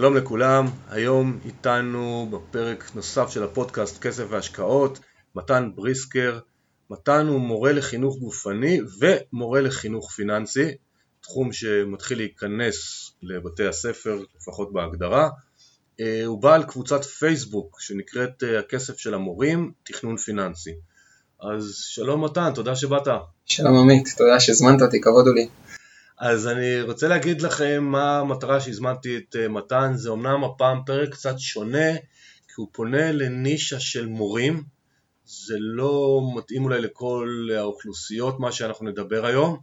שלום לכולם, היום איתנו בפרק נוסף של הפודקאסט כסף והשקעות מתן בריסקר, מתן הוא מורה לחינוך גופני ומורה לחינוך פיננסי, תחום שמתחיל להיכנס לבתי הספר, לפחות בהגדרה. אה, הוא בעל קבוצת פייסבוק שנקראת אה, הכסף של המורים, תכנון פיננסי. אז שלום מתן, תודה שבאת. שלום עמית, תודה שהזמנת אותי, כבוד הוא לי. אז אני רוצה להגיד לכם מה המטרה שהזמנתי את אה, מתן, זה אמנם הפעם פרק קצת שונה, כי הוא פונה לנישה של מורים, זה לא מתאים אולי לכל האוכלוסיות מה שאנחנו נדבר היום,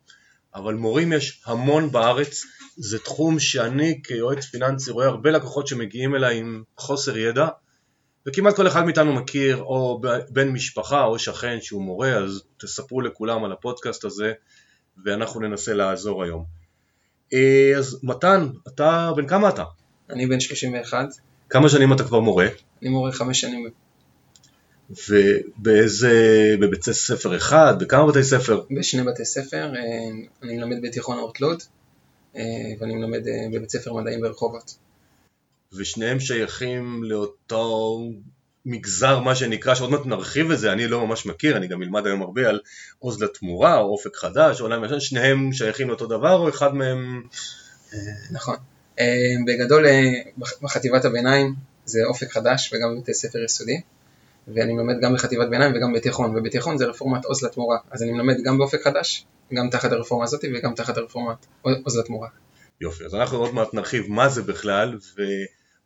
אבל מורים יש המון בארץ, זה תחום שאני כיועץ פיננסי רואה הרבה לקוחות שמגיעים אליי עם חוסר ידע, וכמעט כל אחד מאיתנו מכיר או בן משפחה או שכן שהוא מורה, אז תספרו לכולם על הפודקאסט הזה ואנחנו ננסה לעזור היום. אה, אז מתן, אתה, בן כמה אתה? אני בן 31. כמה שנים אתה כבר מורה? אני מורה חמש שנים. ובאיזה, בבית ספר אחד, בכמה בתי ספר? בשני בתי ספר, אה, אני מלמד בתיכון אורט לוד, אה, ואני מלמד בבית ספר מדעים ברחובות. ושניהם שייכים לאותו מגזר מה שנקרא, שעוד מעט נרחיב את זה, אני לא ממש מכיר, אני גם אלמד היום הרבה על עוז לתמורה, או אופק חדש, עולם ישן, שניהם שייכים לאותו דבר, או אחד מהם... נכון. אה, בגדול אה, בחטיבת הביניים זה אופק חדש וגם בבתי ספר יסודי, ואני מלמד גם בחטיבת ביניים וגם בתיכון, ובתיכון זה רפורמת עוז לתמורה, אז אני מלמד גם באופק חדש, גם תחת הרפורמה הזאת וגם תחת הרפורמת עוז לתמורה. יופי, אז אנחנו עוד מעט נרחיב מה זה בכלל, ו...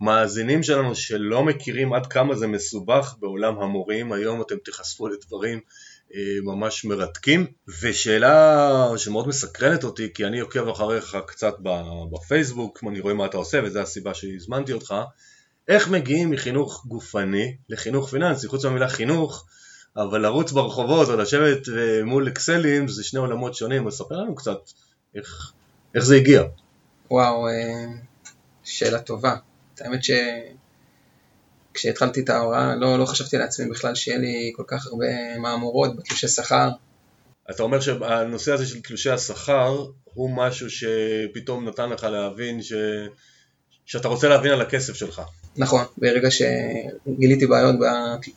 מאזינים שלנו שלא מכירים עד כמה זה מסובך בעולם המורים, היום אתם תיחשפו לדברים אה, ממש מרתקים. ושאלה שמאוד מסקרנת אותי, כי אני עוקב אחריך קצת בפייסבוק, אני רואה מה אתה עושה וזו הסיבה שהזמנתי אותך, איך מגיעים מחינוך גופני לחינוך פיננסי, חוץ מהמילה חינוך, אבל לרוץ ברחובות או לשבת אה, מול אקסלים זה שני עולמות שונים, אז ספר לנו קצת איך, איך זה הגיע. וואו, אה, שאלה טובה. האמת שכשהתחלתי את ההוראה לא, לא חשבתי לעצמי בכלל שיהיה לי כל כך הרבה מהמורות בתלושי שכר. אתה אומר שהנושא הזה של תלושי השכר הוא משהו שפתאום נתן לך להבין ש... שאתה רוצה להבין על הכסף שלך. נכון, ברגע שגיליתי בעיות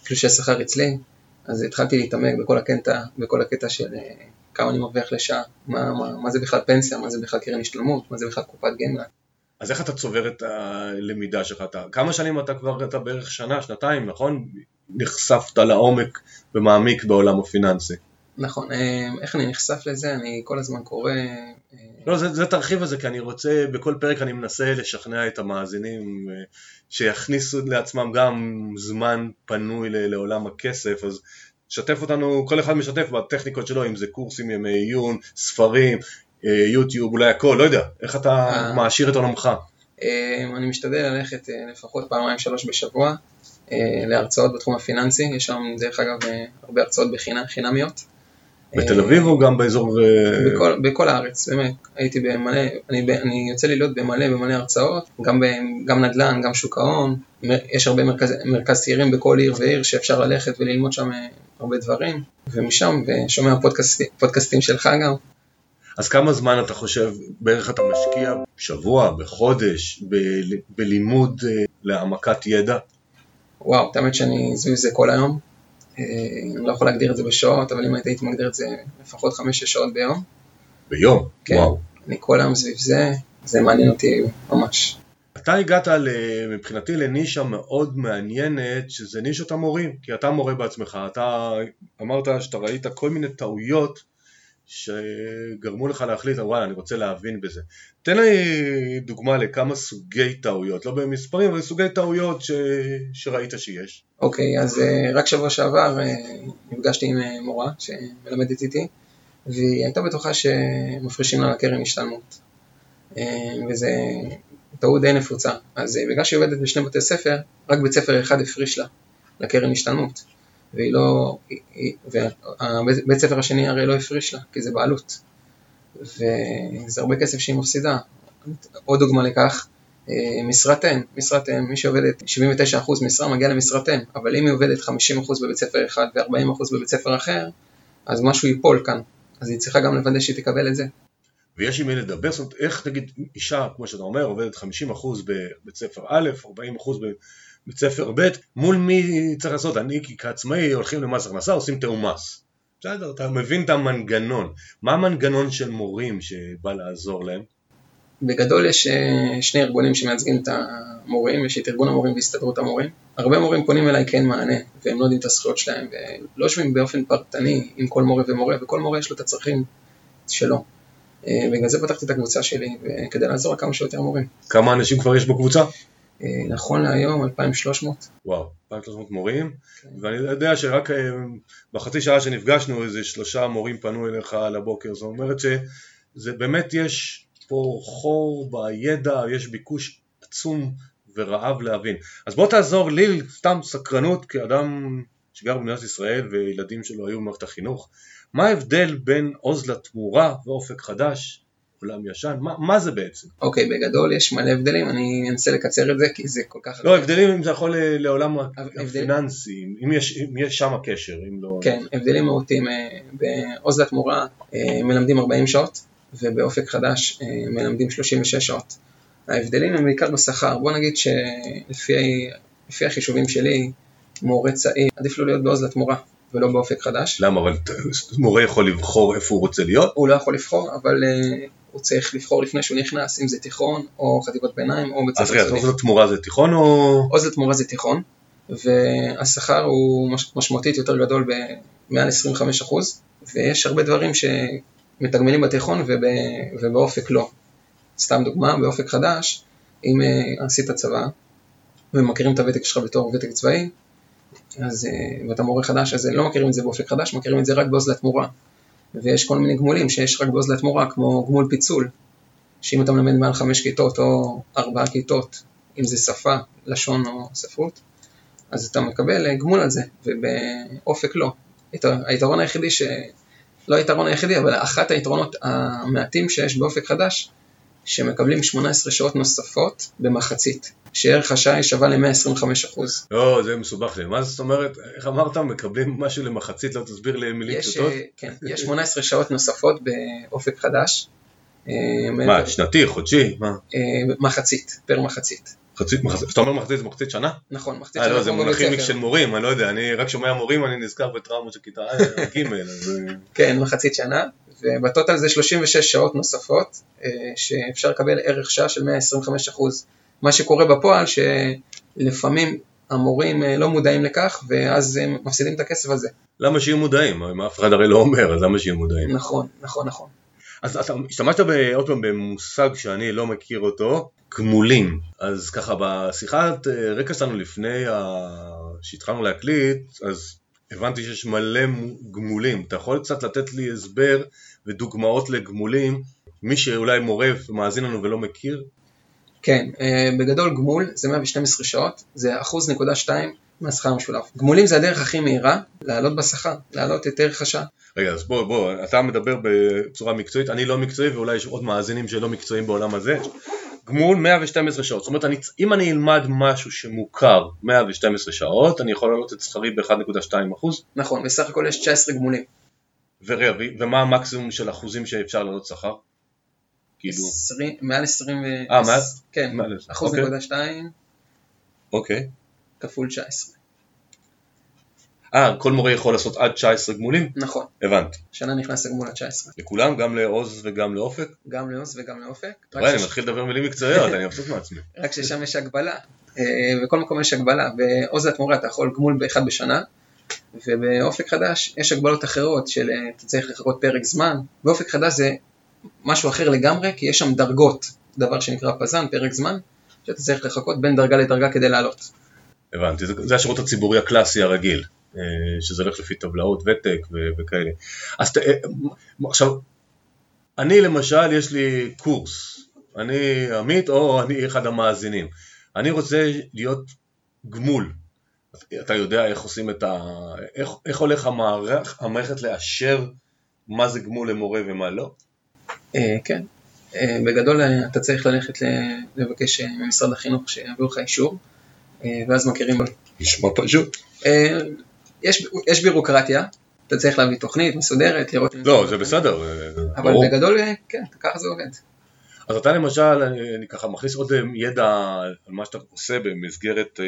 בתלושי השכר אצלי, אז התחלתי להתעמק בכל הקטע, בכל הקטע של אה, כמה אני מרוויח לשעה, מה, מה, מה זה בכלל פנסיה, מה זה בכלל קרן השתלמות, מה זה בכלל קופת גמלה. אז איך אתה צובר את הלמידה שלך? אתה, כמה שנים אתה כבר, אתה בערך שנה, שנתיים, נכון? נחשפת לעומק ומעמיק בעולם הפיננסי. נכון, אה, איך אני נחשף לזה? אני כל הזמן קורא... אה, לא, זה, זה תרחיב על זה, כי אני רוצה, בכל פרק אני מנסה לשכנע את המאזינים אה, שיכניסו לעצמם גם זמן פנוי לעולם הכסף, אז שתף אותנו, כל אחד משתף בטכניקות שלו, אם זה קורסים, ימי עיון, ספרים, יוטיוב, אולי הכל, לא יודע, איך אתה אה. מעשיר את עולמך? אה, אני משתדל ללכת לפחות פעמיים שלוש בשבוע להרצאות בתחום הפיננסי, יש שם דרך אגב הרבה הרצאות בחינם, חינמיות. בתל אביב או גם באזור... בכל, בכל הארץ, באמת, הייתי במלא, אני, אני יוצא לי להיות במלא במלא הרצאות, גם, גם נדל"ן, גם שוק ההון, יש הרבה מרכז, מרכז צעירים בכל עיר ועיר שאפשר ללכת וללמוד שם הרבה דברים, ומשם, ושומע פודקאסטים, פודקאסטים שלך גם, אז כמה זמן אתה חושב בערך אתה משקיע בשבוע, בחודש, ב- בלימוד אה, להעמקת ידע? וואו, את האמת שאני סביב זה כל היום. אה, אני לא יכול להגדיר את זה בשעות, אבל אם הייתי מגדיר את זה לפחות חמש-שש שעות ביום. ביום? כן. וואו. אני כל היום סביב זה, זה מעניין אותי ממש. אתה הגעת מבחינתי לנישה מאוד מעניינת, שזה נישת המורים, כי אתה מורה בעצמך, אתה אמרת שאתה ראית כל מיני טעויות שגרמו לך להחליט, וואלה, אני רוצה להבין בזה. תן לי דוגמה לכמה סוגי טעויות, לא במספרים, אבל סוגי טעויות ש... שראית שיש. אוקיי, okay, אז uh, רק שבוע שעבר uh, נפגשתי עם uh, מורה שמלמדת איתי, והיא הייתה בטוחה שמפרישים לה לקרן השתלמות. אה, וזה טעות די נפוצה. אז אה, בגלל שהיא עובדת בשני בתי ספר, רק בית ספר אחד הפריש לה, לקרן השתלמות. והיא לא, והבית ספר השני הרי לא הפריש לה, כי זה בעלות. וזה הרבה כסף שהיא מפסידה. עוד דוגמה לכך, אה, משרת אם, משרת אם, מי שעובדת 79% משרה מגיע למשרת אם, אבל אם היא עובדת 50% בבית ספר אחד ו-40% בבית ספר אחר, אז משהו ייפול כאן, אז היא צריכה גם לוודא שהיא תקבל את זה. ויש עם מי לדבר, זאת אומרת, איך נגיד אישה, כמו שאתה אומר, עובדת 50% בבית ספר א', 40% בבית ספר ב', מול מי צריך לעשות? אני כעצמאי הולכים למס הכנסה, עושים תיאום מס. בסדר, אתה מבין את המנגנון. מה המנגנון של מורים שבא לעזור להם? בגדול יש אה, שני ארגונים שמייצגים את המורים, יש את ארגון המורים והסתדרות המורים. הרבה מורים פונים אליי כי אין מענה, והם לא יודעים את הזכויות שלהם, ולא יושבים באופן פרטני עם כל מורה ומורה, וכל מורה יש לו את הצרכים שלו. אה, בגלל זה פתחתי את הקבוצה שלי, כדי לעזור לכמה שיותר מורים. כמה אנשים כבר יש בקבוצה? אה, נכון להיום 2,300. וואו, 2,300 מורים, כן. ואני יודע שרק בחצי שעה שנפגשנו איזה שלושה מורים פנו אליך על הבוקר, זאת אומרת שזה באמת יש פה חור בידע, יש ביקוש עצום ורעב להבין. אז בוא תעזור לי, סתם סקרנות, כאדם שגר במדינת ישראל וילדים שלו היו במערכת החינוך, מה ההבדל בין עוז לתמורה ואופק חדש עולם ישן, מה, מה זה בעצם? אוקיי, okay, בגדול יש מלא הבדלים, אני אנסה לקצר את זה כי זה כל כך... לא, הבדלים אם זה יכול לעולם הפיננסי, אם יש, אם יש שם קשר, אם לא... כן, הבדלים מהותיים, אה, בעוז לתמורה אה, מלמדים 40 שעות, ובאופק חדש אה, מלמדים 36 שעות. ההבדלים הם בעיקר בשכר, בוא נגיד שלפי החישובים שלי, מורה צעיר, עדיף לו להיות בעוז לתמורה ולא באופק חדש. למה? אבל מורה יכול לבחור איפה הוא רוצה להיות? הוא לא יכול לבחור, אבל uh, הוא צריך לבחור לפני שהוא נכנס, אם זה תיכון, או חטיבות ביניים, או בית ספר. אז רגע, עוז לתמורה זה תיכון או... עוז לתמורה זה תיכון, והשכר הוא משמעותית יותר גדול במעל 25%, ויש הרבה דברים ש... מתגמלים בתיכון וב, ובאופק לא. סתם דוגמה, באופק חדש, אם uh, עשית צבא ומכירים את הוותק שלך בתור ותק צבאי, אז, uh, ואתה מורה חדש, אז לא מכירים את זה באופק חדש, מכירים את זה רק בעוז לתמורה. ויש כל מיני גמולים שיש רק בעוז לתמורה, כמו גמול פיצול, שאם אתה מלמד מעל חמש כיתות או ארבעה כיתות, אם זה שפה, לשון או ספרות, אז אתה מקבל אה, גמול על זה, ובאופק לא. היתרון היחידי ש... לא היתרון היחידי, אבל אחת היתרונות המעטים שיש באופק חדש, שמקבלים 18 שעות נוספות במחצית, שערך השעה היא שווה ל-125%. לא, זה מסובך לי. מה זאת אומרת, איך אמרת, מקבלים משהו למחצית, לא תסביר לי מילים פשוטות? אה, כן, יש 18 שעות נוספות באופק חדש. אה, מה, שנתי, חודשי? מה? אה, מחצית, פר מחצית. מחצית, מחצית, אתה אומר מחצית זה מחצית שנה? נכון, מחצית שנה. אה לא, זה מונחים של מורים, אני לא יודע, אני רק שומע מורים, אני נזכר בטראומות של כיתה ג', אז... כן, מחצית שנה, ובטוטל זה 36 שעות נוספות, אה, שאפשר לקבל ערך שעה של 125 אחוז. מה שקורה בפועל, שלפעמים המורים אה, לא מודעים לכך, ואז הם מפסידים את הכסף הזה. למה שיהיו מודעים? אף אחד הרי לא אומר, אז למה שיהיו מודעים? נכון, נכון, נכון. אז אתה השתמשת עוד פעם במושג שאני לא מכיר אותו, גמולים. אז ככה בשיחת אה, רקע שלנו לפני שהתחלנו להקליט, אז הבנתי שיש מלא גמולים. אתה יכול קצת לתת לי הסבר ודוגמאות לגמולים, מי שאולי מורה ומאזין לנו ולא מכיר? כן, אה, בגדול גמול זה 112 שעות, זה אחוז נקודה שתיים מהשכר המשולב. גמולים זה הדרך הכי מהירה לעלות בשכר, לעלות את ערך השעה. רגע, אז בוא, בוא, אתה מדבר בצורה מקצועית, אני לא מקצועי ואולי יש עוד מאזינים שלא מקצועיים בעולם הזה. גמול 112 שעות, זאת אומרת אני, אם אני אלמד משהו שמוכר 112 שעות, אני יכול לעלות את שכרי ב-1.2%? נכון, בסך הכל יש 19 גמולים. ורגע, ומה המקסימום של אחוזים שאפשר לעלות שכר? כאילו... 20, מעל 20 ו... אה, מעל? כן, מעל, אחוז אוקיי. נקודה 2. אוקיי. כפול 19. אה, כל מורה יכול לעשות עד 19 גמולים? נכון. הבנתי. שנה נכנס לגמול עד 19. לכולם? גם לעוז וגם לאופק? גם לעוז וגם לאופק. אתה רואה, אני מתחיל לדבר מילים מקצועיות, אני מבסוט מעצמי. רק ששם יש הגבלה. אה, בכל מקום יש הגבלה. בעוז לתמורה אתה יכול גמול באחד בשנה, ובאופק חדש יש הגבלות אחרות של אה, אתה צריך לחכות פרק זמן. באופק חדש זה משהו אחר לגמרי, כי יש שם דרגות, דבר שנקרא פזן, פרק זמן, שאתה צריך לחכות בין דרגה לדרגה כדי לעלות. הבנתי, זה השירות הציבורי הקלאסי הרגיל. אה, שזה הולך לפי טבלאות ותק וכאלה. אז אה, עכשיו, אני למשל יש לי קורס אני עמית או אני אחד המאזינים. אני רוצה להיות גמול. אתה יודע איך עושים את ה... איך, איך הולך המערכ, המערכת לאשר מה זה גמול למורה ומה לא? אה, כן. בגדול אתה צריך ללכת לבקש ממשרד החינוך שיביאו לך אישור, ואז מכירים... נשמע פשוט. יש, יש בירוקרטיה, אתה צריך להביא תוכנית מסודרת, לראות... לא, זה בסדר. אבל ברור. בגדול, כן, ככה זה עובד. אז אתה למשל, אני, אני ככה מכניס עוד ידע על מה שאתה עושה במסגרת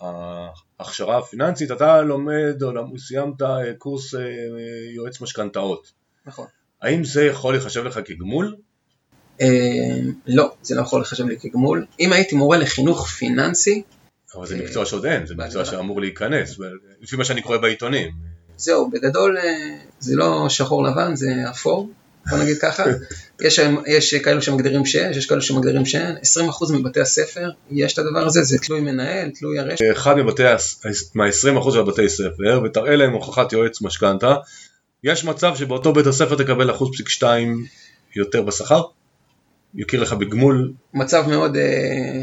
ההכשרה הפיננסית, אתה לומד או סיימת קורס יועץ משכנתאות. נכון. האם זה יכול להיחשב לך כגמול? לא, זה לא יכול להיחשב לי כגמול. אם הייתי מורה לחינוך פיננסי... אבל זה מקצוע שעוד אין, זה מקצוע שאמור להיכנס, לפי מה שאני קורא בעיתונים. זהו, בגדול זה לא שחור לבן, זה אפור. בוא נגיד ככה, יש, יש כאלו שמגדירים שיש, יש כאלו שמגדירים שאין, 20% מבתי הספר יש את הדבר הזה, זה תלוי מנהל, תלוי הרשת. אחד מבתי, מה-20% של הבתי ספר, ותראה להם הוכחת יועץ משכנתה, יש מצב שבאותו בית הספר תקבל אחוז פסיק שתיים יותר בשכר? יכיר לך בגמול? מצב מאוד, אה,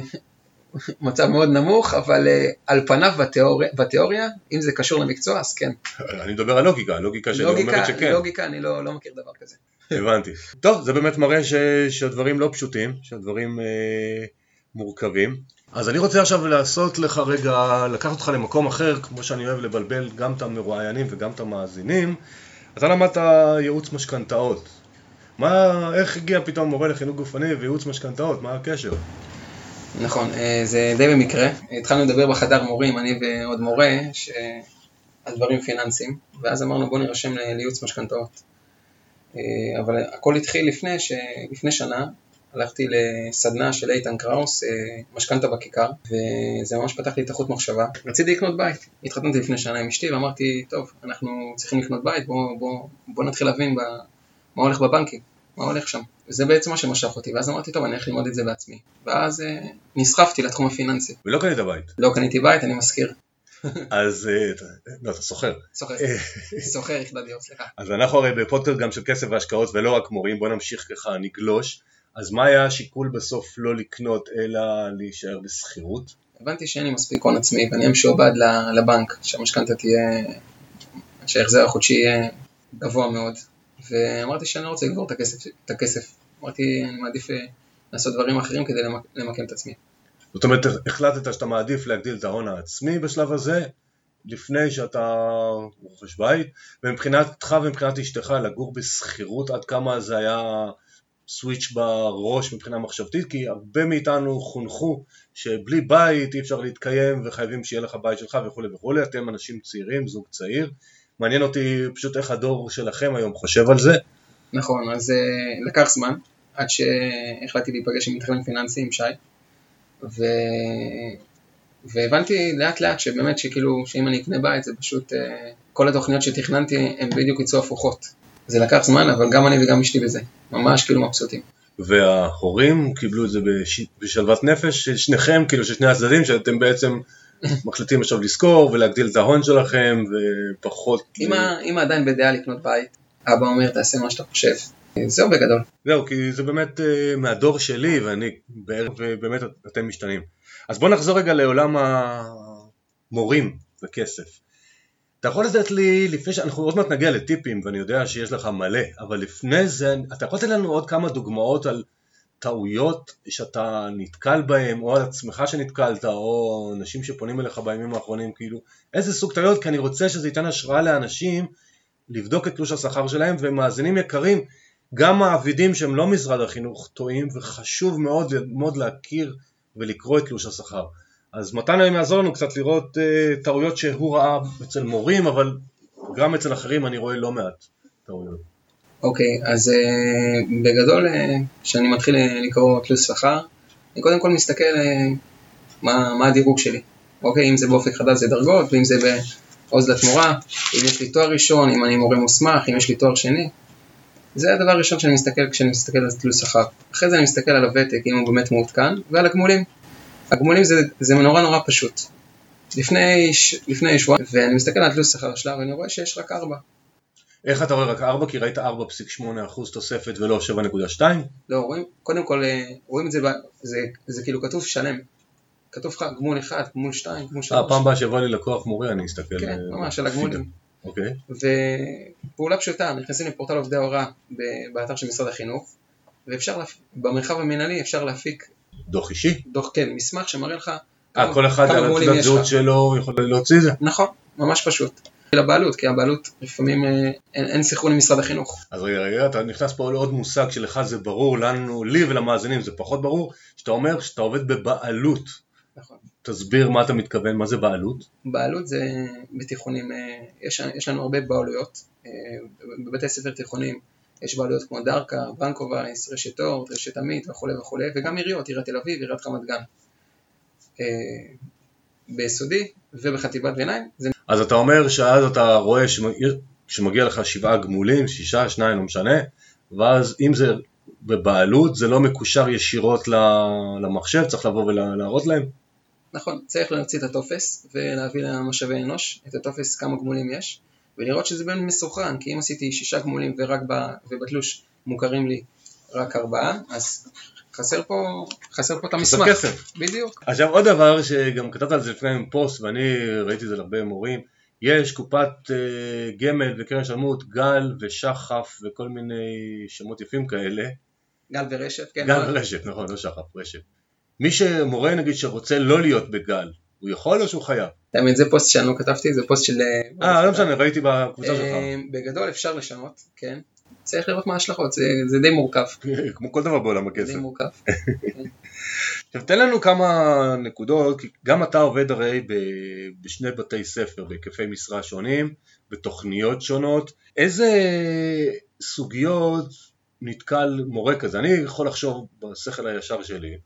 מצב מאוד נמוך, אבל אה, על פניו בתיאוריה, בתיאוריה, אם זה קשור למקצוע, אז כן. אני מדבר על לוגיקה, לוגיקה שאני אומרת שכן. לוגיקה, אני לא, לא מכיר דבר כזה. הבנתי. טוב, זה באמת מראה ש... שהדברים לא פשוטים, שהדברים אה, מורכבים. אז אני רוצה עכשיו לעשות לך רגע, לקחת אותך למקום אחר, כמו שאני אוהב לבלבל גם את המרואיינים וגם את המאזינים. אתה למדת ייעוץ משכנתאות. מה, איך הגיע פתאום מורה לחינוך גופני וייעוץ משכנתאות? מה הקשר? נכון, אה, זה די במקרה. התחלנו לדבר בחדר מורים, אני ועוד מורה, ש... על דברים פיננסיים, ואז אמרנו בוא נירשם לייעוץ משכנתאות. אה, אבל הכל התחיל לפני, ש... לפני שנה, הלכתי לסדנה של איתן קראוס, אה, משכנתה בכיכר, וזה ממש פתח לי את החוט מחשבה. רציתי לקנות בית, התחתנתי לפני שנה עם אשתי ואמרתי, טוב, אנחנו צריכים לקנות בית, בוא, בוא, בוא נתחיל להבין ב... מה הולך בבנקים, מה הולך שם. וזה בעצם מה שמשך אותי, ואז אמרתי, טוב, אני הולך ללמוד את זה בעצמי. ואז אה, נסחפתי לתחום הפיננסי. ולא קנית בית. לא קניתי בית, אני מזכיר. אז, אה, לא, אתה סוחר. סוחר, סוחר יחידת דיור, סליחה. אז אנחנו הרי בפודקאסט גם של כסף והשקעות ולא רק מורים, בוא נמשיך ככה, נגלוש. אז מה היה השיקול בסוף לא לקנות אלא להישאר בשכירות? הבנתי שאין לי מספיק הון עצמי ואני אהיה משועבד לבנק, שהמשכנתה תהיה, שההחזר החודשי יהיה גבוה מאוד. ואמרתי שאני לא רוצה לגבור את הכסף, את הכסף. אמרתי, אני מעדיף אה, לעשות דברים אחרים כדי למקם את עצמי. זאת אומרת, החלטת שאתה מעדיף להגדיל את ההון העצמי בשלב הזה, לפני שאתה רוכש בית, ומבחינתך ומבחינת אשתך לגור בשכירות, עד כמה זה היה סוויץ' בראש מבחינה מחשבתית, כי הרבה מאיתנו חונכו שבלי בית אי אפשר להתקיים וחייבים שיהיה לך בית שלך וכולי וכולי, אתם אנשים צעירים, זוג צעיר, מעניין אותי פשוט איך הדור שלכם היום חושב על זה. נכון, אז uh, לקח זמן עד שהחלטתי להיפגש עם מתכנן פיננסי, עם שי, ו... והבנתי לאט לאט שבאמת שכאילו שאם אני אקנה בית זה פשוט uh, כל התוכניות שתכננתי הן בדיוק יצאו הפוכות. זה לקח זמן אבל גם אני וגם אשתי בזה, ממש כאילו מבסוטים. וההורים קיבלו את זה בש... בשלוות נפש שניכם, כאילו של שני הצדדים, שאתם בעצם מחליטים עכשיו לזכור ולהגדיל את ההון שלכם ופחות... אמא עדיין בדעה לקנות בית, אבא אומר תעשה מה שאתה חושב. זהו בגדול. זהו, כי זה באמת uh, מהדור שלי ואני בערב, ובאמת אתם משתנים. אז בוא נחזור רגע לעולם המורים וכסף. אתה יכול לתת לי, לפני שאנחנו עוד מעט נגיע לטיפים ואני יודע שיש לך מלא, אבל לפני זה, אתה יכול לתת לנו עוד כמה דוגמאות על טעויות שאתה נתקל בהם, או על עצמך שנתקלת, או אנשים שפונים אליך בימים האחרונים, כאילו, איזה סוג טעויות? כי אני רוצה שזה ייתן השראה לאנשים לבדוק את תלוש השכר שלהם, ומאזינים יקרים, גם מעבידים שהם לא משרד החינוך טועים, וחשוב מאוד ללמוד להכיר ולקרוא את תלוש השכר. אז מתן היום יעזור לנו קצת לראות uh, טעויות שהוא ראה אצל מורים, אבל גם אצל אחרים אני רואה לא מעט טעויות. אוקיי, okay, אז uh, בגדול, כשאני uh, מתחיל לקרוא תלוש שכר, אני קודם כל מסתכל uh, מה, מה הדירוג שלי. אוקיי, okay, אם זה באופק חדש זה דרגות, ואם זה בעוז לתמורה, אם יש לי תואר ראשון, אם אני מורה מוסמך, אם יש לי תואר שני. זה הדבר הראשון שאני מסתכל כשאני מסתכל על תלוש שכר. אחרי זה אני מסתכל על הוותק, אם הוא באמת מעודכן, ועל הגמולים. הגמולים זה, זה נורא נורא פשוט. לפני, לפני שבועיים, ואני מסתכל על תלוש שכר שלה ואני רואה שיש רק ארבע. איך אתה רואה רק 4? כי ראית 4.8% תוספת ולא 7.2? לא, רואים, קודם כל, אה, רואים את זה, ב- זה, זה כאילו כתוב שלם. כתוב לך גמול 1, גמול 2, גמול 3. אה, פעם הבאה שיבוא לי לקוח מורה אני אסתכל. כן, אה, ממש, על הגמולים. אוקיי. ופעולה פשוטה, נכנסים לפורטל עובדי ההוראה באתר של משרד החינוך, ואפשר, להפ... במרחב המנהלי אפשר להפיק דוח אישי? דוח, כן, מסמך שמראה לך אה, כל אחד כמה על גמולים התעודת יש זהות לך. שלו יכול להוציא את זה? נכון, ממש פשוט. לבעלות, כי הבעלות לפעמים אה, אין, אין סנכרון עם משרד החינוך. אז רגע, רגע, אתה נכנס פה לעוד מושג שלך זה ברור, לנו, לי ולמאזינים זה פחות ברור, שאתה אומר שאתה עובד בבעלות. תסביר מה אתה מתכוון, מה זה בעלות? בעלות זה בתיכונים, אה, יש, יש לנו הרבה בעלויות, אה, בבתי ספר תיכוניים יש בעלויות כמו דרכה, ברנקו וייס, רשת אורט, רשת עמית וכולי וכולי, וגם עיריות, עיריית תל אביב, עיריית רמת גן. אה, ביסודי ובחטיבת ביניים זה אז אתה אומר שאז אתה רואה שמגיע, לך שבעה גמולים, שישה, שניים, לא משנה, ואז אם זה בבעלות זה לא מקושר ישירות למחשב, צריך לבוא ולהראות להם? נכון, צריך להוציא את הטופס ולהביא למשאבי אנוש את הטופס כמה גמולים יש ולראות שזה באמת מסוכן, כי אם עשיתי שישה גמולים ורק ב, ובתלוש מוכרים לי רק ארבעה, אז חסר פה, חסר פה את חסר המסמך. כסף. בדיוק. עכשיו עוד דבר שגם כתבת על זה לפני עם פוסט ואני ראיתי את זה להרבה מורים, יש קופת אה, גמל וקרן שלמות, גל ושחף וכל מיני שמות יפים כאלה, גל ורשת, כן. גל אבל- רשת, נכון, לא שחף, רשת. מי שמורה נגיד שרוצה לא להיות בגל, הוא יכול או שהוא חייב? האמת זה פוסט שאני לא כתבתי, זה פוסט של... אה, לא משנה, ראיתי בקבוצה שלך. אה, בגדול אפשר לשנות, כן. צריך לראות מה ההשלכות, זה, זה די מורכב. כמו כל דבר בעולם הכסף. די מורכב. עכשיו תן לנו כמה נקודות, כי גם אתה עובד הרי ב- בשני בתי ספר בהיקפי משרה שונים, בתוכניות שונות, איזה סוגיות נתקל מורה כזה? אני יכול לחשוב בשכל הישר שלי,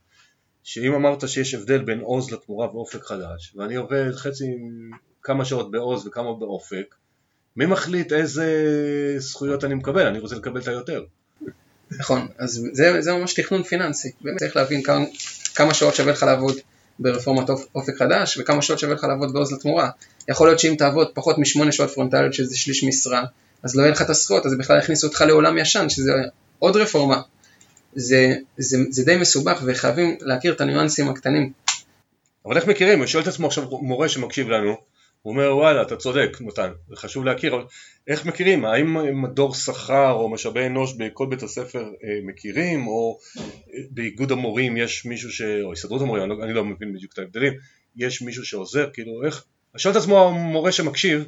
שאם אמרת שיש הבדל בין עוז לתמורה ואופק חדש, ואני עובד חצי כמה שעות בעוז וכמה באופק, מי מחליט איזה זכויות אני מקבל? אני רוצה לקבל את היותר. נכון, אז זה, זה ממש תכנון פיננסי. באמת צריך להבין כמה, כמה שעות שווה לך לעבוד ברפורמת אופ- אופק חדש וכמה שעות שווה לך לעבוד בעוז לתמורה. יכול להיות שאם תעבוד פחות משמונה שעות פרונטליות שזה שליש משרה, אז לא יהיה לך את הזכויות, אז בכלל יכניסו אותך לעולם ישן, שזה עוד רפורמה. זה, זה, זה די מסובך וחייבים להכיר את הניואנסים הקטנים. אבל איך מכירים? אני שואל את עצמו עכשיו מורה שמקשיב לנו, הוא אומר וואלה אתה צודק מתן, זה חשוב להכיר, אבל איך מכירים? האם מדור שכר או משאבי אנוש בכל בית הספר אה, מכירים, או אה, באיגוד המורים יש מישהו ש... או הסתדרות המורים, אני לא, אני לא מבין בדיוק את ההבדלים, יש מישהו שעוזר, כאילו איך? אני שואל את עצמו המורה שמקשיב,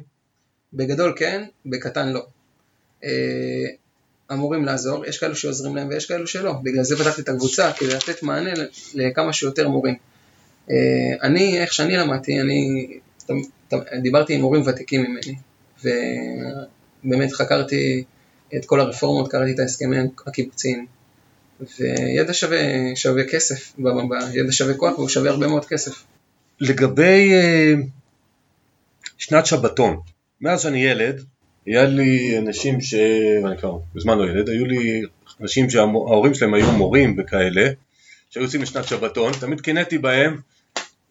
בגדול כן, בקטן לא. אה, אמורים לעזור, יש כאלו שעוזרים להם ויש כאלו שלא, בגלל זה פתחתי את הקבוצה, כדי לתת מענה לכמה שיותר מורים. אה, אני, איך שאני למדתי, אני דיברתי עם מורים ותיקים ממני, ובאמת חקרתי את כל הרפורמות, קראתי את ההסכמים הקיבוציים, וידע שווה, שווה כסף, ידע שווה כוח והוא שווה הרבה מאוד כסף. לגבי אה, שנת שבתון, מאז שאני ילד, היה לי אנשים ש... ואני כבר מזמן לא ילד, היו לי אנשים שההורים שלהם היו מורים וכאלה, שהיו יוצאים לשנת שבתון, תמיד קינאתי בהם,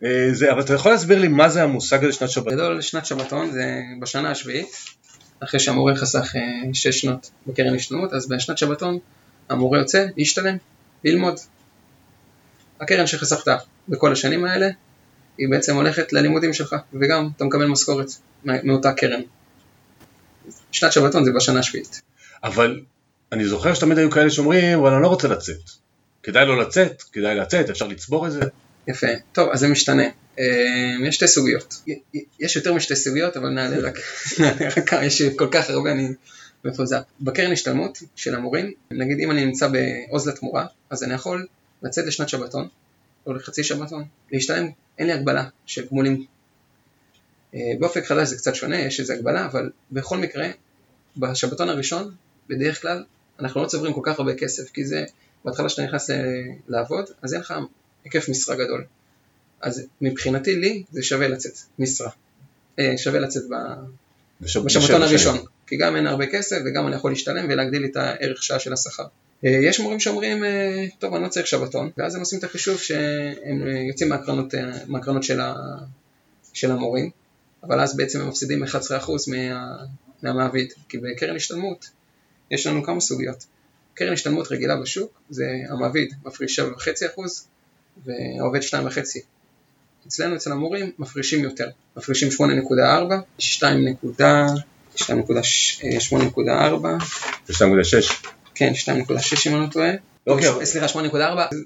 אה, זה, אבל אתה יכול להסביר לי מה זה המושג הזה שנת שבתון? בגדול שנת שבתון זה בשנה השביעית, אחרי שהמורה חסך אה, שש שנות בקרן השתלמות, אז בשנת שבתון המורה יוצא להשתלם, ללמוד. הקרן שחסכת בכל השנים האלה, היא בעצם הולכת ללימודים שלך, וגם אתה מקבל משכורת מאותה קרן. שנת שבתון זה בשנה השביעית. אבל אני זוכר שתמיד היו כאלה שאומרים, אבל אני לא רוצה לצאת. כדאי לא לצאת, כדאי לצאת, אפשר לצבור את זה. יפה. טוב, אז זה משתנה. אה, יש שתי סוגיות. יש יותר משתי סוגיות, אבל נעלה רק, נעלה רק יש כל כך הרבה, אני מפוזר. בקרן השתלמות של המורים, נגיד אם אני נמצא בעוז לתמורה, אז אני יכול לצאת לשנת שבתון, או לחצי שבתון, להשתלם, אין לי הגבלה של גמולים. אה, באופק חדש זה קצת שונה, יש איזו הגבלה, אבל בכל מקרה, בשבתון הראשון, בדרך כלל, אנחנו לא צוברים כל כך הרבה כסף, כי זה, בהתחלה שאתה נכנס ל- לעבוד, אז אין לך היקף משרה גדול. אז מבחינתי לי זה שווה לצאת משרה. אה, שווה לצאת ב... בשב- בשבתון הראשון. כי גם אין הרבה כסף וגם אני יכול להשתלם ולהגדיל את הערך שעה של השכר. אה, יש מורים שאומרים, אה, טוב אני לא צריך שבתון, ואז הם עושים את החישוב שהם אה, יוצאים מהקרנות, אה, מהקרנות של, ה... של המורים, אבל אז בעצם הם מפסידים 11% מה... מהמעביד, כי בקרן השתלמות יש לנו כמה סוגיות. קרן השתלמות רגילה בשוק, זה המעביד מפריש 7.5% והעובד 2.5%. אצלנו, אצל המורים, מפרישים יותר. מפרישים 8.4, 2.8.4. 2.6. כן, 2.6 אם אני לא טועה. אוקיי, אבל- סליחה, 8.4,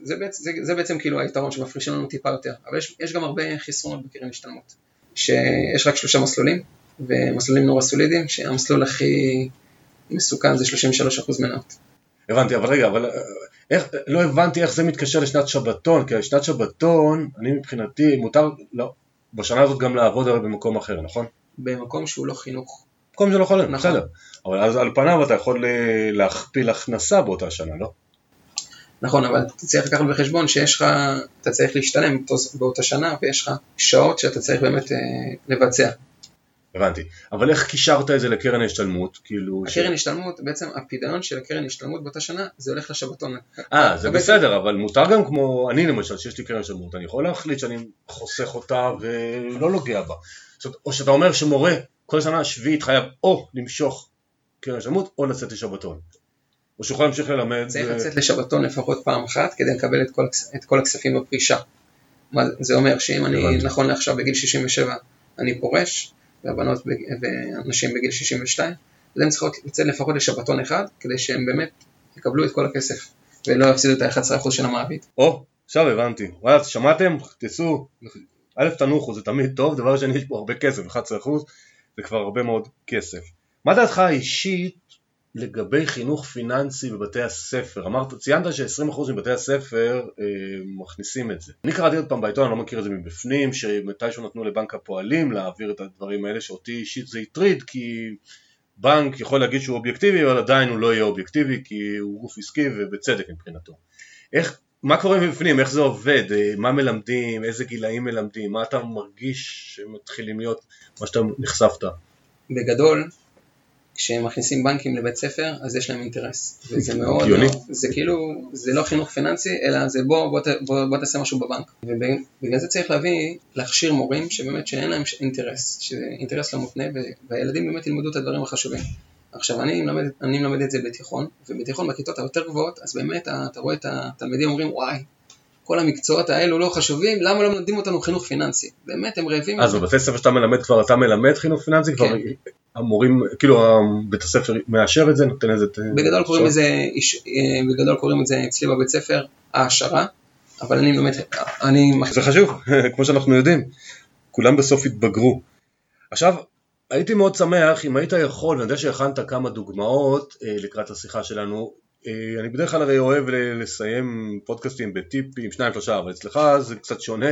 זה, זה, זה בעצם כאילו היתרון שמפרישים לנו טיפה יותר. אבל יש, יש גם הרבה חסרונות בקרן השתלמות. שיש רק שלושה מסלולים, ומסלולים נורא סולידיים, שהמסלול הכי מסוכן זה 33% מניות. הבנתי, אבל רגע, אבל אה, איך, לא הבנתי איך זה מתקשר לשנת שבתון, כי שנת שבתון, אני מבחינתי, מותר, לא, בשנה הזאת גם לעבוד הרי במקום אחר, נכון? במקום שהוא לא חינוך. מקום שלא חולם, נכון. בסדר. אבל אז על פניו אתה יכול אה, להכפיל הכנסה באותה שנה, לא? נכון, אבל אתה צריך לקחת בחשבון שיש לך, אתה צריך להשתלם באותה שנה, ויש לך שעות שאתה צריך באמת אה, לבצע. הבנתי. אבל איך קישרת את זה לקרן ההשתלמות? כאילו... הקרן השתלמות, בעצם הפדיון של הקרן השתלמות באותה שנה, זה הולך לשבתון. אה, זה בסדר, אבל מותר גם כמו, אני למשל, שיש לי קרן השתלמות, אני יכול להחליט שאני חוסך אותה ולא נוגע בה. זאת או שאתה אומר שמורה כל שנה שביעית חייב או למשוך קרן השתלמות או לצאת לשבתון. או שהוא יכול להמשיך ללמד. צריך ו- לצאת לשבתון לפחות פעם אחת כדי לקבל את כל, את כל הכספים בפרישה. מה, זה אומר שאם אני. נכון לעכשיו בגיל 67 אני פורש, והבנות בג- והנשים בגיל 62, אז הן צריכות לצאת לפחות לשבתון אחד, כדי שהם באמת יקבלו את כל הכסף, ולא יפסידו את ה-11% של המעביד. או, עכשיו הבנתי. וואלה, שמעתם? תצאו. א', תנוחו, זה תמיד טוב. דבר שני, יש פה הרבה כסף, 11% זה כבר הרבה מאוד כסף. מה דעתך האישית לגבי חינוך פיננסי בבתי הספר? אמרת, ציינת ש-20% מבתי הספר אה, מכניסים את זה. אני קראתי עוד פעם בעיתון, אני לא מכיר את זה מבפנים, שמתישהו נתנו לבנק הפועלים להעביר את הדברים האלה, שאותי אישית זה הטריד, כי בנק יכול להגיד שהוא אובייקטיבי, אבל עדיין הוא לא יהיה אובייקטיבי, כי הוא גוף עסקי ובצדק מבחינתו. איך, מה קורה מבפנים, איך זה עובד, אה, מה מלמדים, איזה גילאים מלמדים, מה אתה מרגיש שמתחילים להיות מה שאתה נחשפת? בגדול, כשמכניסים בנקים לבית ספר, אז יש להם אינטרס. וזה מאוד, הגיוני. מאוד- זה כאילו, זה לא חינוך פיננסי, אלא זה בוא, בוא, בוא, בוא תעשה משהו בבנק. ובגלל זה צריך להביא, להכשיר מורים שבאמת שאין להם אינטרס, שזה אינטרס לא מותנה, והילדים באמת ילמדו את הדברים החשובים. עכשיו, אני מלמד, אני מלמד את זה בתיכון, ובתיכון בכיתות היותר גבוהות, אז באמת אתה רואה את התלמידים אומרים, וואי, כל המקצועות האלו לא חשובים, למה לא מלמדים אותנו חינוך פיננסי? באמת, הם רעבים. אז בבתי ספר שאתה מלמד כבר אתה מלמד חינוך פיננסי? כבר כן. המורים, כאילו בית הספר מאשר את זה, נותן איזה... בגדול קוראים? לזה, אה, בגדול קוראים לזה אצלי בבית ספר העשרה, אבל אני מלמד, אני, זה חשוב, כמו שאנחנו יודעים. כולם בסוף התבגרו. עכשיו, הייתי מאוד שמח אם היית יכול, ואני יודע שהכנת כמה דוגמאות אה, לקראת השיחה שלנו, אה, אני בדרך כלל הרי אוהב לסיים פודקאסטים בטיפים, שניים שלושה, אבל אצלך זה קצת שונה.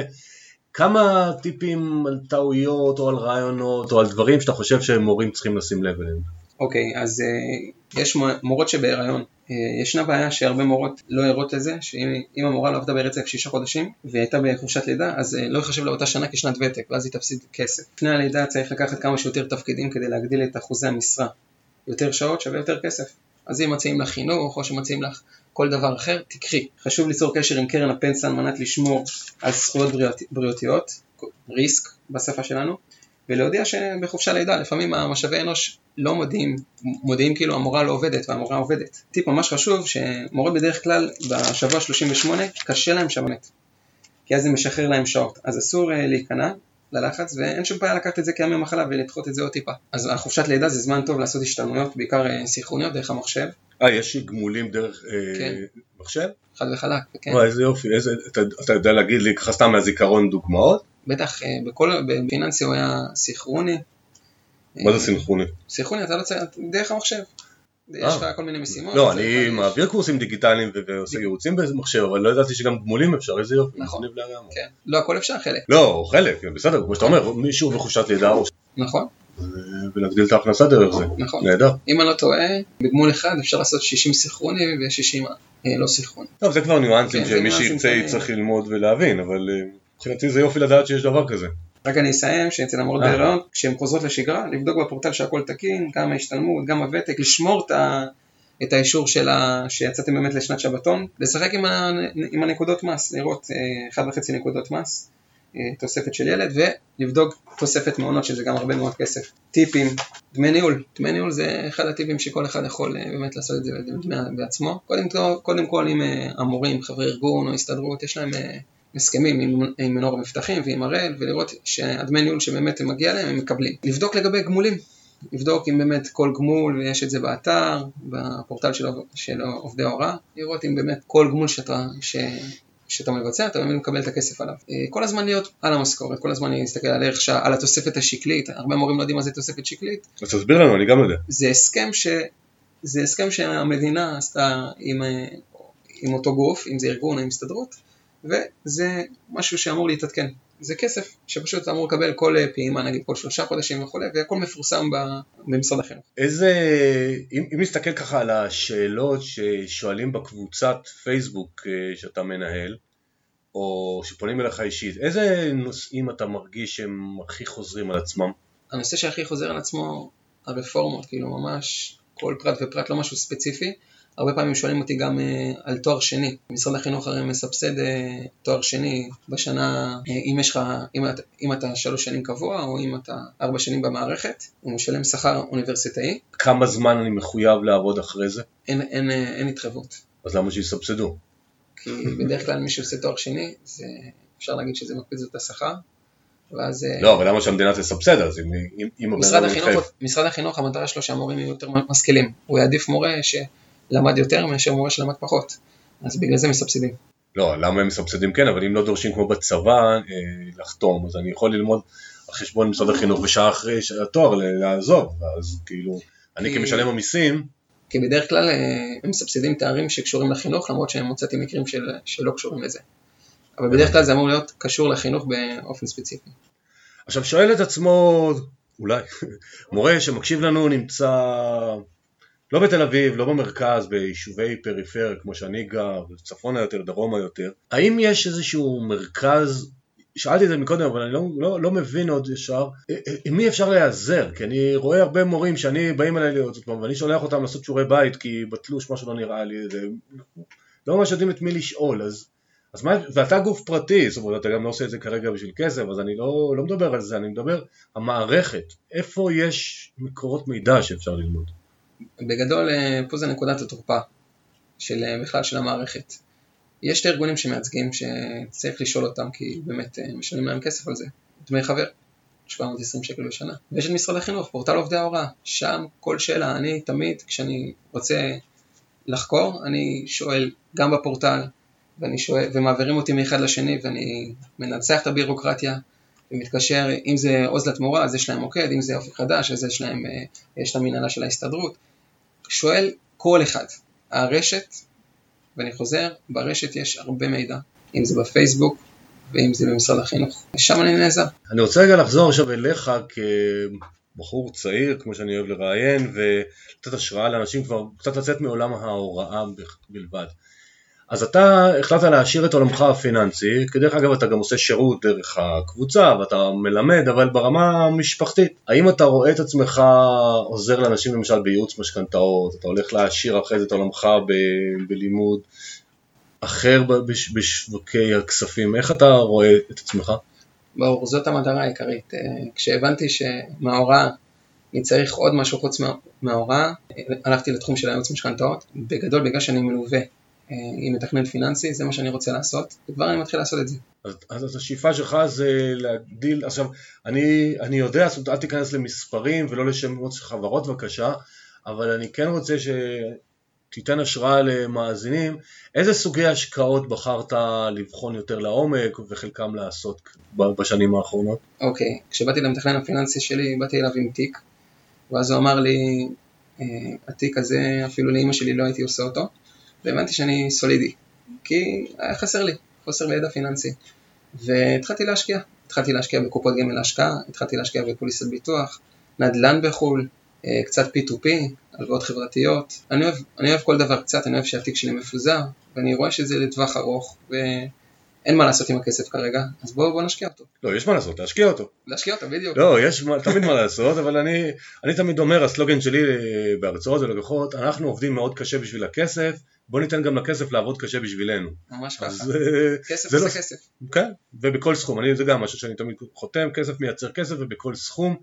כמה טיפים על טעויות או על רעיונות או על דברים שאתה חושב שמורים צריכים לשים לב אליהם? אוקיי, אז אה, יש מורות שבהיריון, אה, ישנה בעיה שהרבה מורות לא ערות לזה, שאם אם המורה לא עבדה ברצף שישה חודשים, והיא הייתה בחופשת לידה, אז אה, לא יחשב לה אותה שנה כשנת ותק, ואז היא תפסיד כסף. לפני הלידה צריך לקחת כמה שיותר תפקידים כדי להגדיל את אחוזי המשרה. יותר שעות שווה יותר כסף. אז אם מציעים לך חינוך, או שמציעים לך כל דבר אחר, תקחי. חשוב ליצור קשר עם קרן הפנסיה על מנת לשמור על זכויות בריאות, בריאותיות, ריסק בשפה שלנו, ולהודיע שבחופשה לידה לפעמים המשאבי אנוש לא מודיעים, מודיעים כאילו המורה לא עובדת והמורה עובדת. טיפ ממש חשוב שמורות בדרך כלל בשבוע 38 קשה להם שבאמת, כי אז זה משחרר להם שעות, אז אסור אה, להיכנע ללחץ ואין שום בעיה לקחת את זה כימי מחלה ולדחות את זה עוד טיפה. אז החופשת לידה זה זמן טוב לעשות השתלמויות, בעיקר אה, סינכרוניות דרך המחשב, אה, יש גמולים דרך אה, כן. מחשב? חד וחלק, כן. וואי, איזה יופי, איזה, אתה, אתה יודע להגיד לי ככה סתם מהזיכרון דוגמאות? בטח, אה, בכל, בפיננסי הוא היה סינכרוני. מה זה סינכרוני? סינכרוני אתה לא צריך, דרך המחשב. יש לך כל מיני משימות. לא, אני צריך- מעביר קורסים דיגיטליים ועושה ייעוצים במחשב, אבל לא ידעתי שגם גמולים אפשר, איזה יופי, נכון. כן. לא הכל אפשר, חלק. לא, חלק, בסדר, כמו שאתה אומר, מישהו בחופשת לידה נכון, ולהגדיל את ההכנסה דרך זה, נכון. נהדר. אם אני לא טועה, בגמול אחד אפשר לעשות 60 סינכרוני ו-60 לא סינכרוני. טוב, זה כבר ניואנסים כן, שמי שירצה. יצטרך ללמוד ולהבין, אבל אה, מבחינתי זה יופי לדעת שיש דבר כזה. רק אני אסיים שאצל המורות אה. בהיריון, כשהן חוזרות לשגרה, לבדוק בפורטל שהכל תקין, גם ההשתלמות, גם הוותק, לשמור את, ה... את האישור של ה... שיצאתם באמת לשנת שבתון, לשחק עם, ה... עם הנקודות מס, לראות אה, אחד וחצי נקודות מס, אה, תוספת של ילד, ולבדוק תוספת מעונות, שזה גם הרבה מאוד כסף. טיפים, דמי ניהול, דמי ניהול זה אחד הטיפים שכל אחד יכול אה, באמת לעשות את זה בעצמו. קודם כל, קודם כל אה, המורים, חברי ארגון או הסתדרות, יש להם הסכמים עם, עם מנור המבטחים ועם הראל, ולראות שהדמי ניהול שבאמת מגיע להם הם מקבלים. לבדוק לגבי גמולים, לבדוק אם באמת כל גמול, ויש את זה באתר, בפורטל של, של עובדי ההוראה, לראות אם באמת כל גמול שאתה, ש, שאתה מבצע, אתה באמת מקבל את הכסף עליו. אה, כל הזמן להיות על המשכורת, כל הזמן להסתכל על ערך שעה, על התוספת השקלית, הרבה מורים לא יודעים מה זה תוספת שקלית. אז תסביר לנו, אני גם יודע. זה הסכם, ש... זה הסכם שהמדינה עשתה עם, אה, עם אותו גוף, אם זה ארגון או הסתדרות, וזה משהו שאמור להתעדכן. זה כסף שפשוט אמור לקבל כל אה, פעימה, נגיד כל שלושה חודשים וכולי, והכל מפורסם במשרד החינוך. איזה, אם, אם נסתכל ככה על השאלות ששואלים בקבוצת פייסבוק אה, שאתה מנהל, או שפונים אליך אישית, איזה נושאים אתה מרגיש שהם הכי חוזרים על עצמם? הנושא שהכי חוזר על עצמו, הרפורמות, כאילו ממש כל פרט ופרט, לא משהו ספציפי, הרבה פעמים שואלים אותי גם אה, על תואר שני. משרד החינוך הרי מסבסד אה, תואר שני בשנה, אה, אם יש לך, אם, אם אתה שלוש שנים קבוע, או אם אתה ארבע שנים במערכת, הוא משלם שכר אוניברסיטאי. כמה זמן אני מחויב לעבוד אחרי זה? אין, אין, אין, אין התחייבות. אז למה שיסבסדו? כי בדרך כלל מי שעושה תואר שני, זה, אפשר להגיד שזה מקפיץ את השכר. ואז... לא, אבל למה שהמדינה תסבסד אז אם, אם משרד החינוך, משרד החינוך, המטרה שלו שהמורים יהיו יותר משכילים. הוא יעדיף מורה ש... למד יותר מאשר מורה שלמד פחות. אז בגלל זה מסבסדים. לא, למה הם מסבסדים כן, אבל אם לא דורשים כמו בצבא אה, לחתום, אז אני יכול ללמוד על חשבון משרד החינוך ושעה אחרי התואר לעזוב, אז כאילו, אני כמשלם המיסים... כי בדרך כלל אה, הם מסבסדים תארים שקשורים לחינוך, למרות שהם מוצאתי מקרים של, שלא קשורים לזה. אבל בדרך כלל זה אמור להיות קשור לחינוך באופן ספציפי. עכשיו שואל את עצמו, אולי, מורה שמקשיב לנו נמצא לא בתל אביב, לא במרכז, ביישובי פריפריה כמו שאני גר, צפונה יותר, דרומה יותר. האם יש איזשהו מרכז, שאלתי את זה מקודם אבל אני לא, לא, לא מבין עוד ישר, עם מי אפשר להיעזר? כי אני רואה הרבה מורים שאני באים אליי עוד פעם ואני שולח אותם לעשות שיעורי בית כי בתלוש משהו לא נראה לי, זה, לא ממש יודעים את מי לשאול, אז, אז מה, ואתה גוף פרטי, זאת אומרת אתה גם לא עושה את זה כרגע בשביל כסף, אז אני לא, לא מדבר על זה, אני מדבר, המערכת, איפה יש מקורות מידע שאפשר ללמוד? בגדול אה, פה זה נקודת התורפה של אה, בכלל של המערכת. יש שתי ארגונים שמייצגים שצריך לשאול אותם כי באמת אה, משלמים להם כסף על זה, דמי חבר, 720 שקל בשנה. ויש את משרד החינוך, פורטל עובדי ההוראה, שם כל שאלה, אני תמיד כשאני רוצה לחקור, אני שואל גם בפורטל, ואני שואל, ומעבירים אותי מאחד לשני ואני מנצח את הבירוקרטיה, ומתקשר, אם זה עוז לתמורה אז יש להם מוקד, אם זה אופק חדש אז יש להם, יש את המנהלה של ההסתדרות, שואל כל אחד. הרשת, ואני חוזר, ברשת יש הרבה מידע, אם זה בפייסבוק ואם זה במשרד החינוך, ושם אני נעזר. אני רוצה רגע לחזור עכשיו אליך כבחור צעיר, כמו שאני אוהב לראיין, ולתת השראה לאנשים כבר קצת לצאת מעולם ההוראה בלבד. אז אתה החלטת להשאיר את עולמך הפיננסי, כי דרך אגב אתה גם עושה שירות דרך הקבוצה ואתה מלמד, אבל ברמה המשפחתית, האם אתה רואה את עצמך עוזר לאנשים למשל בייעוץ משכנתאות, אתה הולך להשאיר אחרי זה את עולמך ב- בלימוד אחר בש- בשווקי הכספים, איך אתה רואה את עצמך? ברור, זאת המטרה העיקרית. אה, כשהבנתי שמההוראה אני צריך עוד משהו חוץ מההוראה, הלכתי לתחום של הייעוץ משכנתאות, בגדול בגלל שאני מלווה אה, עם מתכנן פיננסי, זה מה שאני רוצה לעשות, וכבר אני מתחיל לעשות את זה. אז, אז השאיפה שלך זה להגדיל, עכשיו, אני, אני יודע, זאת אומרת, אל תיכנס למספרים ולא לשמות של חברות בבקשה, אבל אני כן רוצה שתיתן השראה למאזינים, איזה סוגי השקעות בחרת לבחון יותר לעומק וחלקם לעשות בשנים האחרונות? אוקיי, okay. כשבאתי למתכנן הפיננסי שלי, באתי אליו עם תיק, ואז הוא אמר לי, אה, התיק הזה, אפילו לאימא שלי לא הייתי עושה אותו. והבנתי שאני סולידי, כי היה חסר לי, חוסר לידע פיננסי. והתחלתי להשקיע, התחלתי להשקיע בקופות גמל להשקעה, התחלתי להשקיע בפוליסת ביטוח, נדל"ן בחו"ל, אה, קצת P2P, הלוואות חברתיות. אני אוהב, אני אוהב כל דבר קצת, אני אוהב שהתיק שלי מפוזר, ואני רואה שזה לטווח ארוך, ואין מה לעשות עם הכסף כרגע, אז בואו בוא נשקיע אותו. לא, יש מה לעשות, להשקיע אותו. להשקיע אותו, בדיוק. לא, יש תמיד מה לעשות, אבל אני, אני תמיד אומר, הסלוגן שלי בהרצאות ולקוחות, אנחנו עובדים מאוד קשה בשביל הכסף, בוא ניתן גם לכסף לעבוד קשה בשבילנו. ממש ככה. כסף זה זה לא- כסף. כן, ובכל סכום, אני, זה גם משהו שאני תמיד חותם, כסף מייצר כסף ובכל סכום,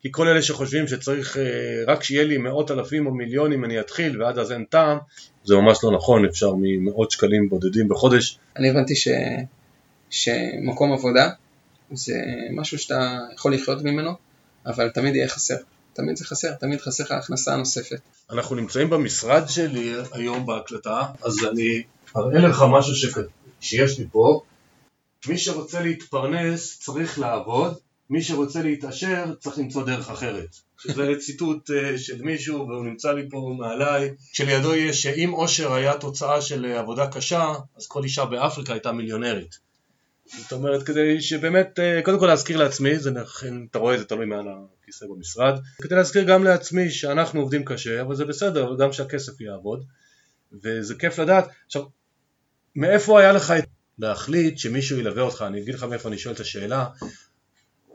כי כל אלה שחושבים שצריך אה, רק שיהיה לי מאות אלפים או מיליונים אני אתחיל ועד אז אין טעם, זה ממש לא נכון, אפשר ממאות שקלים בודדים בחודש, אני הבנתי ש... שמקום עבודה זה משהו שאתה יכול לחיות ממנו, אבל תמיד יהיה חסר. תמיד זה חסר, תמיד חסר לך הכנסה נוספת. אנחנו נמצאים במשרד שלי היום בהקלטה, אז אני אראה לך משהו ש... שיש לי פה. מי שרוצה להתפרנס צריך לעבוד, מי שרוצה להתעשר צריך למצוא דרך אחרת. שזה ציטוט אה, של מישהו והוא נמצא לי פה מעליי, שלידו יש שאם עושר היה תוצאה של אה, עבודה קשה, אז כל אישה באפריקה הייתה מיליונרית. זאת אומרת, כדי שבאמת, אה, קודם כל להזכיר לעצמי, זה נכן, אתה רואה זה תלוי מעל הכיסא במשרד, כדי להזכיר גם לעצמי שאנחנו עובדים קשה, אבל זה בסדר, גם שהכסף יעבוד, וזה כיף לדעת. עכשיו, מאיפה היה לך את להחליט שמישהו ילווה אותך? אני אגיד לך מאיפה אני שואל את השאלה.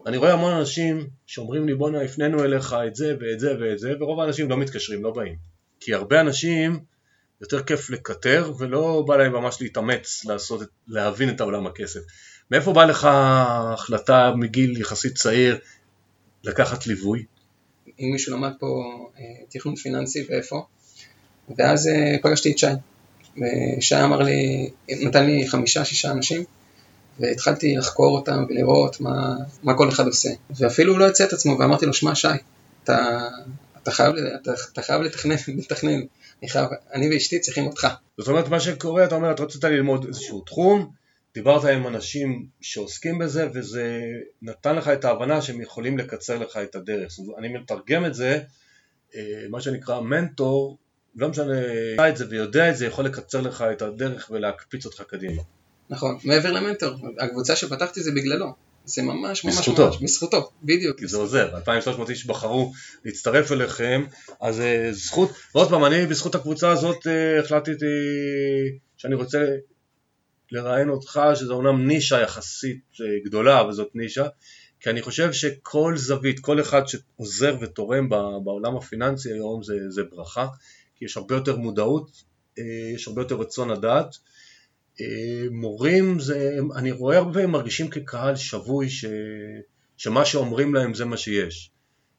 אני רואה המון אנשים שאומרים לי בואנה הפנינו אליך את זה ואת זה ואת זה, ורוב האנשים לא מתקשרים, לא באים. כי הרבה אנשים יותר כיף לקטר ולא בא להם ממש להתאמץ לעשות, להבין את העולם הכסף. מאיפה בא לך החלטה מגיל יחסית צעיר לקחת ליווי? אם מישהו למד פה אה, תכנון פיננסי ואיפה, ואז אה, פגשתי את שי. ושי אמר לי, נתן לי חמישה, שישה אנשים, והתחלתי לחקור אותם ולראות מה, מה כל אחד עושה. ואפילו הוא לא הציע את עצמו, ואמרתי לו, שמע שי, אתה, אתה, חייב, אתה, אתה חייב לתכנן, לתכנן. אני, חייב, אני ואשתי צריכים אותך. זאת אומרת מה שקורה, אתה אומר, אתה רצית ללמוד איזשהו תחום, דיברת עם אנשים שעוסקים בזה וזה נתן לך את ההבנה שהם יכולים לקצר לך את הדרך. זאת אומרת, אני מתרגם את זה, אה, מה שנקרא מנטור, לא משנה, יודע את זה ויודע את זה, יכול לקצר לך את הדרך ולהקפיץ אותך קדימה. נכון, מעבר למנטור, הקבוצה שפתחתי זה בגללו. זה ממש ממש בזכותו. ממש, בזכותו, בדיוק. כי זה עוזר, 2,300 איש בחרו להצטרף אליכם, אז אה, זכות, ועוד פעם, אני בזכות הקבוצה הזאת אה, החלטתי שאני רוצה לראיין אותך, שזו אומנם נישה יחסית אה, גדולה, אבל זאת נישה, כי אני חושב שכל זווית, כל אחד שעוזר ותורם בעולם הפיננסי היום זה, זה ברכה, כי יש הרבה יותר מודעות, אה, יש הרבה יותר רצון לדעת. אה, מורים, זה, אני רואה הרבה מרגישים כקהל שבוי ש, שמה שאומרים להם זה מה שיש.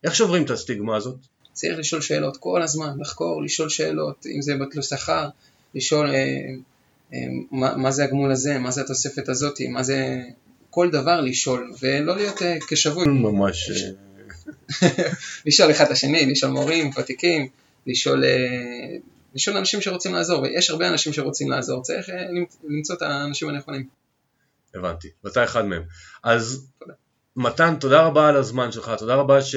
איך שוברים את הסטיגמה הזאת? צריך לשאול שאלות כל הזמן, לחקור, לשאול שאלות, אם זה בתלוש שכר, לשאול מה, מה זה הגמול הזה, מה זה התוספת הזאת, מה זה... כל דבר לשאול, ולא להיות אה, כשבוי. ממש... אה, לשאול אחד את השני, לשאול מורים, ותיקים, לשאול, אה, לשאול אנשים שרוצים לעזור, ויש הרבה אנשים שרוצים לעזור, צריך למצ- למצוא את האנשים הנכונים. הבנתי, ואתה אחד מהם. אז תודה. מתן, תודה רבה על הזמן שלך, תודה רבה ש...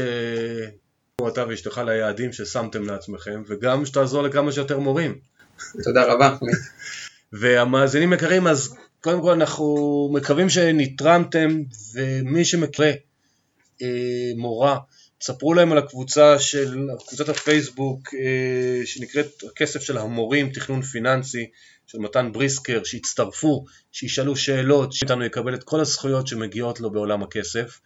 אתה ואשתך ליעדים ששמתם לעצמכם, וגם שתעזור לכמה שיותר מורים. תודה רבה. והמאזינים יקרים, אז קודם כל אנחנו מקווים שנתרמתם, ומי שמקרה אה, מורה, תספרו להם על הקבוצה של, קבוצת הפייסבוק אה, שנקראת הכסף של המורים, תכנון פיננסי, של מתן בריסקר, שיצטרפו, שישאלו שאלות, שאיתנו יקבל את כל הזכויות שמגיעות לו בעולם הכסף.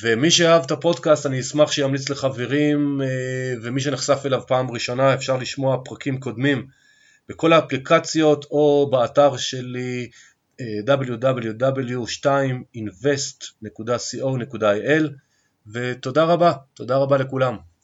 ומי שאהב את הפודקאסט אני אשמח שימליץ לחברים אה, ומי שנחשף אליו פעם ראשונה אפשר לשמוע פרקים קודמים בכל האפליקציות או באתר שלי אה, www.2invest.co.il ותודה רבה, תודה רבה לכולם.